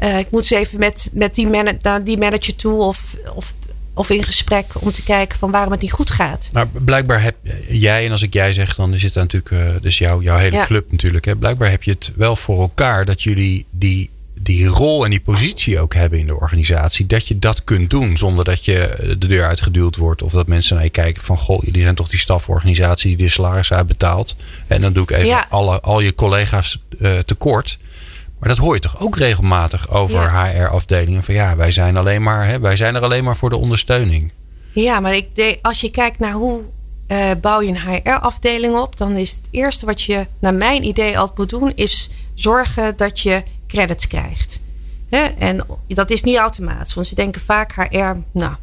Uh, ik moet eens even met, met die, man, naar die manager toe of, of, of in gesprek om te kijken van waarom het niet goed gaat. Maar blijkbaar heb jij, en als ik jij zeg, dan is het natuurlijk uh, dus jou, jouw hele ja. club natuurlijk. Hè? Blijkbaar heb je het wel voor elkaar dat jullie die die rol en die positie ook hebben in de organisatie. Dat je dat kunt doen zonder dat je de deur uitgeduwd wordt. Of dat mensen naar je kijken van goh, jullie zijn toch die staforganisatie die de salaris uitbetaalt. En dan doe ik even alle, al je collega's uh, tekort. Maar dat hoor je toch ook regelmatig over HR-afdelingen. Van ja, wij zijn, alleen maar, hè, wij zijn er alleen maar voor de ondersteuning. Ja, maar ik als je kijkt naar hoe uh, bouw je een HR-afdeling op, dan is het eerste wat je, naar mijn idee, altijd moet doen, is zorgen dat je credits krijgt. En dat is niet automatisch, want ze denken vaak HR, nou,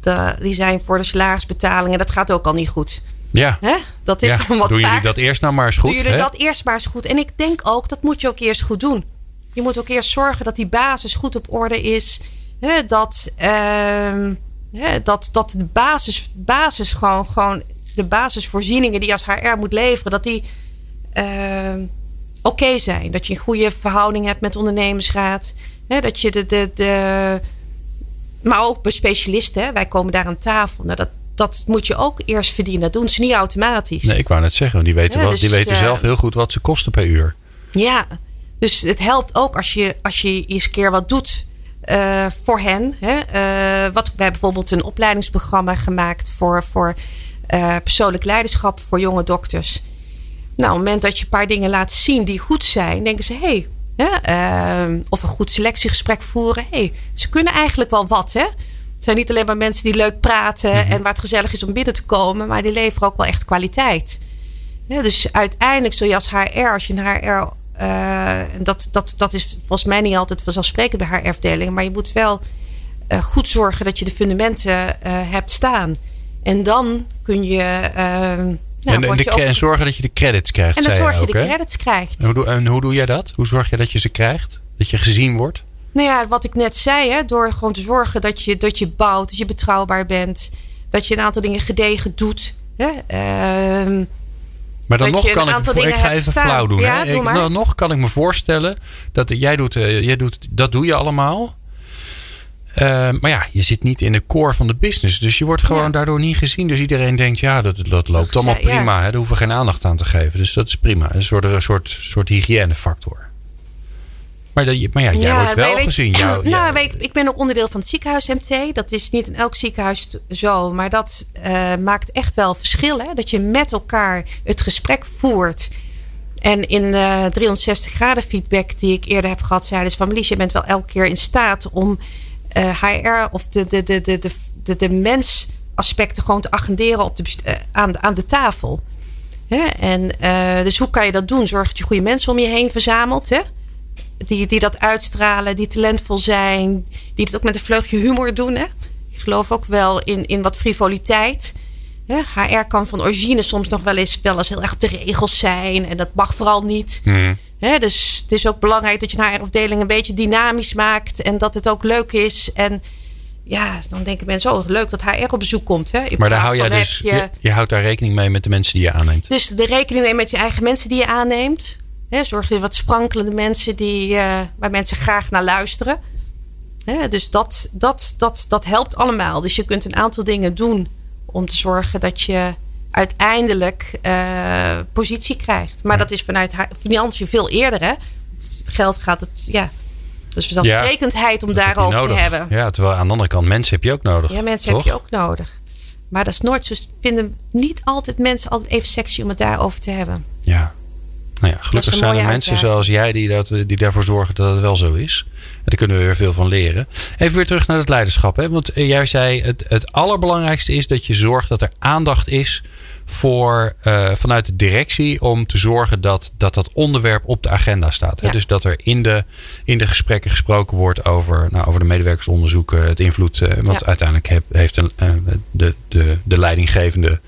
de, die zijn voor de salarisbetalingen, dat gaat ook al niet goed. Ja. Dat is dan wat Doen jullie dat eerst nou maar eens goed? Doen jullie dat eerst maar eens goed? En ik denk ook, dat moet je ook eerst goed doen. Je moet ook eerst zorgen dat die basis goed op orde is. Dat, uh, dat, dat de basis, basis gewoon, gewoon de basisvoorzieningen die je als HR moet leveren, dat die uh, oké zijn. Dat je een goede verhouding hebt met ondernemersraad. Hè, dat je de, de, de. Maar ook bij specialisten, hè, wij komen daar aan tafel. Nou, dat, dat moet je ook eerst verdienen. Dat doen ze niet automatisch. Nee, ik wou net zeggen, die weten, wel, die dus, weten zelf eh, heel goed wat ze kosten per uur. Ja, dus het helpt ook als je, als je eens een keer wat doet uh, voor hen. Hè? Uh, wat, we hebben bijvoorbeeld een opleidingsprogramma gemaakt voor, voor persoonlijk leiderschap voor jonge dokters. Nou, op het moment dat je een paar dingen laat zien die goed zijn, denken ze: hé, hey, of een goed selectiegesprek voeren. hey, ze kunnen eigenlijk wel wat. Hè? Het zijn niet alleen maar mensen die leuk praten mhm. en waar het gezellig is om binnen te komen, maar die leveren ook wel echt kwaliteit. Ja, dus uiteindelijk zul je als HR, als je een HR uh, dat, dat, dat is volgens mij niet altijd vanzelfsprekend bij haar afdelingen. Maar je moet wel uh, goed zorgen dat je de fundamenten uh, hebt staan. En dan kun je. Nou, en, de, en, zorgen dat je de credits krijgt. En dan zorg je, ook, de credits krijgt. En hoe, en hoe doe jij dat? Hoe zorg je dat je ze krijgt? Dat je gezien wordt? Nou ja, wat ik net zei, hè, door gewoon te zorgen dat je, dat je bouwt, dat je betrouwbaar bent, dat je een aantal dingen gedegen doet. Hè, uh, maar dan nog kan ik, ik ga even flauw doen. Ja, hè? dan nog kan ik me voorstellen dat jij doet, uh, jij doet dat doe je allemaal. Uh, maar ja, je zit niet in de core van de business. Dus je wordt gewoon daardoor niet gezien. Dus iedereen denkt, ja, dat, dat loopt allemaal prima. Hè? Daar hoeven we geen aandacht aan te geven. Dus dat is prima. Een soort, een soort, soort hygiënefactor. Maar, dat, maar ja, jij wordt wel gezien. Jou, nou, ik, ik, ben ook onderdeel van het ziekenhuis MT. Dat is niet in elk ziekenhuis zo. Maar dat uh, maakt echt wel verschil. Hè? Dat je met elkaar het gesprek voert. En in de 360 graden feedback die ik eerder heb gehad, zeiden ze van Melisje, je bent wel elke keer in staat om HR of de, de, de, de, de, de, mensaspecten gewoon te agenderen op de, uh, aan, aan de tafel. En uh, dus hoe kan je dat doen? Zorg dat je goede mensen om je heen verzamelt. Hè? die, die dat uitstralen, die talentvol zijn, die het ook met een vleugje humor doen. Hè? Ik geloof ook wel in, in wat frivoliteit. HR kan van origine soms nog wel eens wel eens heel erg op de regels zijn. En dat mag vooral niet. Mm. Dus het is ook belangrijk dat je een HR-afdeling een beetje dynamisch maakt. En dat het ook leuk is. En ja, dan denken mensen, oh leuk dat HR op bezoek komt. Hè? maar daar hou jij dus, je, je, houdt daar rekening mee met de mensen die je aanneemt. Dus de rekening mee met je eigen mensen die je aanneemt. Hè, zorg je wat sprankelende mensen die, uh, waar mensen graag naar luisteren. Hè, dus dat, dat, dat, dat helpt allemaal. Dus je kunt een aantal dingen doen om te zorgen dat je uiteindelijk uh, positie krijgt. Maar dat is vanuit financiën veel eerder. Hè? Geld gaat het, ja. Dus vanzelfsprekendheid om daarover te hebben. Ja, terwijl aan de andere kant mensen heb je ook nodig. Ja, mensen heb je ook nodig. Maar dat is nooit zo. Vinden niet altijd mensen altijd even sexy om het daarover te hebben. Ja, nou ja, gelukkig zijn er mensen zoals jij die, dat, die daarvoor zorgen dat het wel zo is. En daar kunnen we weer veel van leren. Even weer terug naar het leiderschap. Hè? Want eh, jij zei het, het allerbelangrijkste is dat je zorgt dat er aandacht is voor, uh, vanuit de directie om te zorgen dat dat, dat onderwerp op de agenda staat. Hè? Dus dat er in de, in de gesprekken gesproken wordt over, nou, over de medewerkersonderzoeken, het invloed. Uh, want uiteindelijk heb, heeft een, uh, de, de, de leidinggevende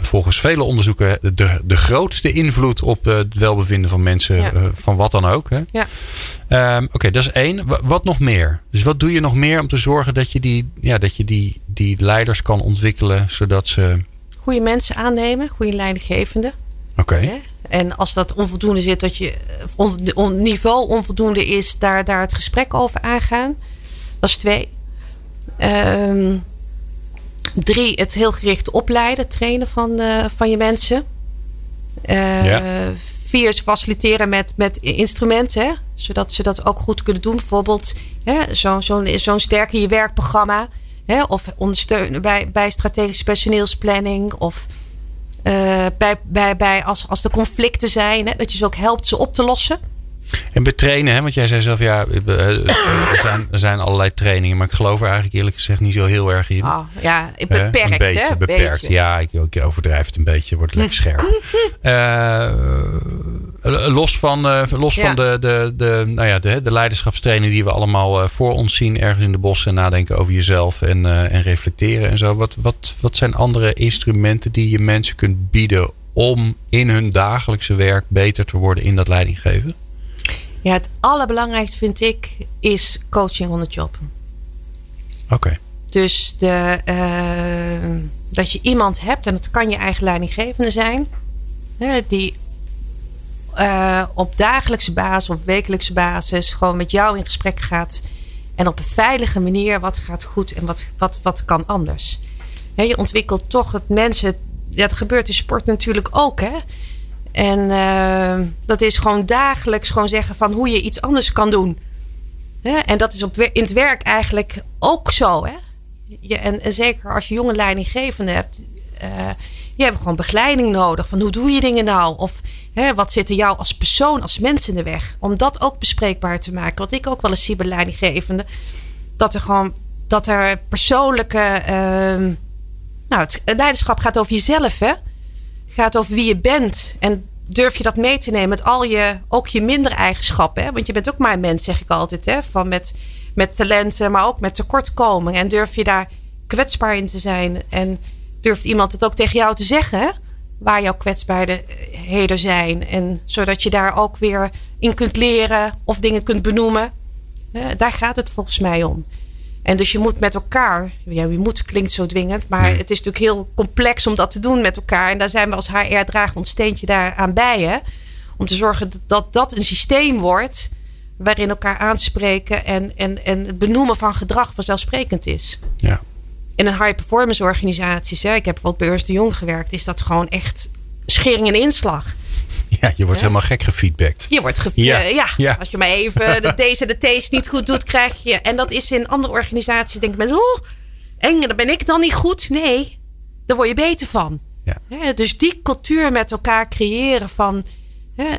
volgens vele onderzoeken de, de grootste invloed op het welbevinden van mensen, van wat dan ook. Hè? Ja. Um, Oké, dat is één. Wat nog meer? Dus wat doe je nog meer om te zorgen dat je die, ja, dat je die, die leiders kan ontwikkelen zodat ze goede mensen aannemen, goede leidinggevende. Oké. En als dat onvoldoende zit, dat je on, niveau onvoldoende is, daar, daar het gesprek over aangaan. Dat is twee. Um, drie, het heel gericht opleiden, trainen van, uh, van je mensen. Uh, ja. Vier is faciliteren met, met instrumenten, hè, zodat ze dat ook goed kunnen doen. Bijvoorbeeld zo'n zo zo'n sterker je werkprogramma. Hè, of ondersteunen bij, bij strategische personeelsplanning. Of uh, bij, bij, bij als, als er conflicten zijn, hè, dat je ze ook helpt ze op te lossen. En betrainen, hè? want jij zei zelf, ja, er zijn, er zijn allerlei trainingen, maar ik geloof er eigenlijk eerlijk gezegd niet zo heel erg in. Oh, ja, beperkt, uh, een beetje, hè? Beperkt, ja, ik, ik overdrijf het een beetje, wordt lekker scherp. uh, los van, uh, los van de, de, de, nou ja, de, de leiderschapstraining die we allemaal voor ons zien, ergens in de bossen en nadenken over jezelf en, en reflecteren en zo. Wat, wat, wat zijn andere instrumenten die je mensen kunt bieden om in hun dagelijkse werk beter te worden in dat leidinggeven? Ja, het allerbelangrijkste vind ik is coaching on the job. Oké. Dus de, uh, dat je iemand hebt, en dat kan je eigen leidinggevende zijn, hè, die uh, op dagelijkse basis of wekelijkse basis gewoon met jou in gesprek gaat. En op een veilige manier wat gaat goed en wat, wat, wat kan anders. Hè, je ontwikkelt toch het mensen. Dat gebeurt in sport natuurlijk ook. Hè? En uh, dat is gewoon dagelijks gewoon zeggen van hoe je iets anders kan doen. En dat is op, in het werk eigenlijk ook zo. Hè? Je, en, zeker als je jonge leidinggevende hebt. Uh, je hebt gewoon begeleiding nodig. Van hoe doe je dingen nou? Of hè, wat zit er jou als persoon, als mens in de weg? Om dat ook bespreekbaar te maken. Wat ik ook wel eens zie bij leidinggevenden. Dat er gewoon dat er persoonlijke. Uh, nou, het leiderschap gaat over jezelf, hè? Gaat over wie je bent. En durf je dat mee te nemen met al je, ook je minder eigenschappen. Hè? Want je bent ook maar een mens, zeg ik altijd. Hè? Van met, met talenten, maar ook met tekortkomingen. En durf je daar kwetsbaar in te zijn. En durft iemand het ook tegen jou te zeggen. Waar jouw kwetsbaarheden zijn. En zodat je daar ook weer in kunt leren of dingen kunt benoemen. Daar gaat het volgens mij om. En dus je moet met elkaar, ja, je moet klinkt zo dwingend, maar het is natuurlijk heel complex om dat te doen met elkaar. En daar zijn we als HR dragen ons steentje daaraan bij. Hè? Om te zorgen dat dat een systeem wordt waarin elkaar aanspreken en, en, en het benoemen van gedrag vanzelfsprekend is. Ja. In een high performance organisaties, hè, ik heb bijvoorbeeld bij Ernst de Jong gewerkt, is dat gewoon echt schering en inslag. Ja, je wordt helemaal gek gefeedbackt. Je wordt gefeedbackt. Ja. ja. Als je maar even de T's en de T's niet goed doet, krijg je. En dat is in andere organisaties, denken mensen, oh, eng, dan ben ik dan niet goed. Nee, daar word je beter van. Ja. dus die cultuur met elkaar creëren van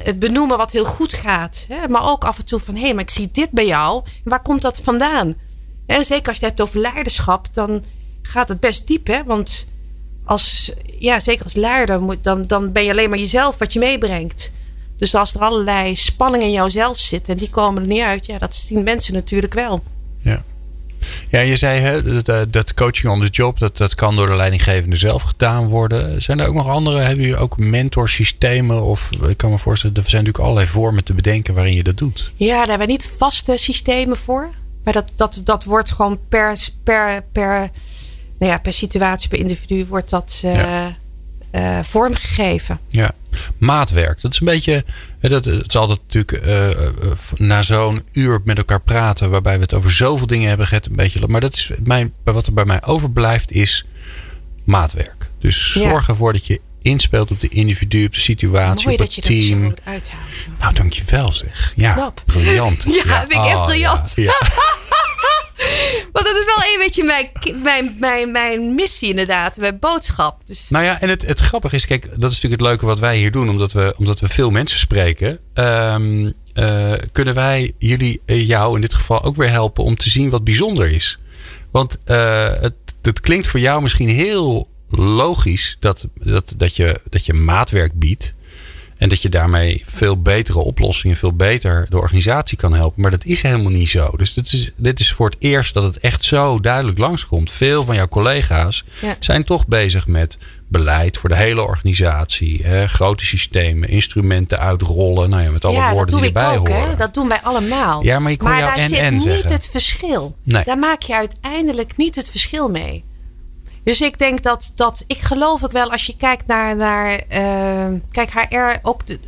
het benoemen wat heel goed gaat. Maar ook af en toe van, hé, hey, maar ik zie dit bij jou. Waar komt dat vandaan? Zeker als je het hebt over leiderschap, dan gaat het best diep. Hè? Want als, ja, zeker als leider, moet, dan, dan ben je alleen maar jezelf wat je meebrengt. Dus als er allerlei spanningen in jouzelf zitten en die komen er niet uit, ja, dat zien mensen natuurlijk wel. Ja. Ja, je zei hè, dat, eh, dat coaching on the job, dat, dat kan door de leidinggevende zelf gedaan worden. Zijn er ook nog andere? Hebben jullie ook mentorsystemen? Of ik kan me voorstellen, er zijn natuurlijk allerlei vormen te bedenken waarin je dat doet. Ja, daar hebben we niet vaste systemen voor. Maar dat, dat, dat wordt gewoon per, per, per nou ja, per situatie, per individu wordt dat uh, vormgegeven. Ja, maatwerk. Dat is een beetje. Dat, het is altijd natuurlijk na zo'n uur met elkaar praten, waarbij we het over zoveel dingen hebben gehad, een beetje. Maar dat is mijn, wat er bij mij overblijft, is maatwerk. Dus zorg ervoor dat je inspeelt op de individu, op de situatie, Mooi op het team. Dat je uithaalt. Nou, dankjewel zeg. Ja, briljant. ja, ja, ik echt oh, briljant. Ja, Want dat is wel een beetje mijn, mijn, mijn, mijn missie inderdaad, mijn boodschap. Dus... Nou ja, en het, het grappige is, kijk, dat is natuurlijk het leuke wat wij hier doen, omdat we, omdat we veel mensen spreken. Um, uh, kunnen wij jullie, uh, jou in dit geval ook weer helpen om te zien wat bijzonder is. Want uh, het, het klinkt voor jou misschien heel logisch dat, dat, dat, je, dat je maatwerk biedt. En dat je daarmee veel betere oplossingen, veel beter de organisatie kan helpen. Maar dat is helemaal niet zo. Dus dit is, dit is voor het eerst dat het echt zo duidelijk langskomt. Veel van jouw collega's zijn toch bezig met beleid voor de hele organisatie. Hè, grote systemen, instrumenten uitrollen. Nou ja, met alle woorden die erbij ook, horen. Hè? Dat doen wij allemaal. Ja, maar ik hoor jou en en zit niet het verschil. Nee. Daar maak je uiteindelijk niet het verschil mee. Dus ik denk dat, dat ik geloof ook wel als je kijkt naar, naar uh, kijk, HR ook. De,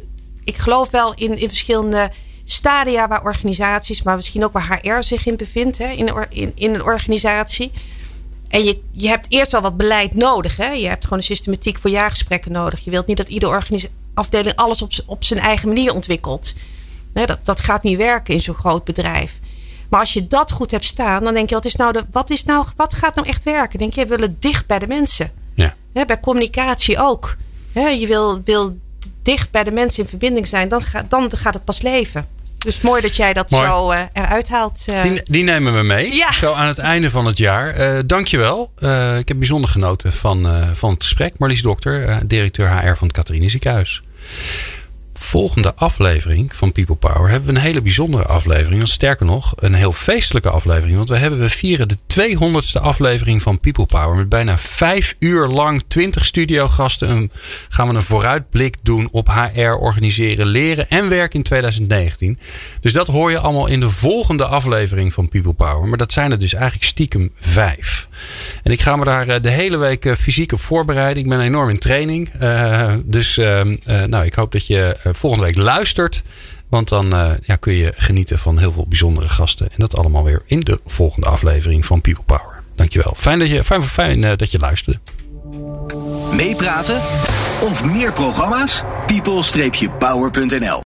ik geloof wel in, in verschillende stadia waar organisaties, maar misschien ook waar HR zich in bevindt, hè, in, in, in een organisatie. En je, je hebt eerst wel wat beleid nodig. Hè? Je hebt gewoon een systematiek voor jaargesprekken nodig. Je wilt niet dat iedere afdeling alles op, op zijn eigen manier ontwikkelt. Dat, dat gaat niet werken in zo'n groot bedrijf. Maar als je dat goed hebt staan, dan denk je, wat, is nou de, wat, is nou, wat gaat nou echt werken? Denk je, we willen dicht bij de mensen. Ja. bij communicatie ook. je wil, wil dicht bij de mensen in verbinding zijn, dan, gaat dan gaat het pas leven. Dus mooi dat jij dat zo uh, eruit haalt. Uh. Die, die, nemen we mee. Ja. Zo aan het einde van het jaar. Uh, dankjewel. Ik heb bijzonder genoten van, van het gesprek. Marlies Dokter, directeur HR van het Catharine Ziekenhuis volgende aflevering van People Power hebben we een hele bijzondere aflevering. Want sterker nog, een heel feestelijke aflevering. Want we, hebben, we vieren de 200ste aflevering van People Power. Met bijna vijf uur lang 20 studiogasten. En gaan we een vooruitblik doen op HR, organiseren, leren en werken in 2019. Dus dat hoor je allemaal in de volgende aflevering van People Power. Maar dat zijn er dus eigenlijk stiekem vijf. En ik ga me daar eh, de hele week eh, fysiek op voorbereiden. Ik ben enorm in training. Uh, dus ehm, nou, ik hoop dat je volgende week luistert. Want dan ja, kun je genieten van heel veel bijzondere gasten. En dat allemaal weer in de volgende aflevering van People Power. Dankjewel. Fijn dat je, fijn, fijn, dat je luisterde. Meepraten of meer programma's? people-power.nl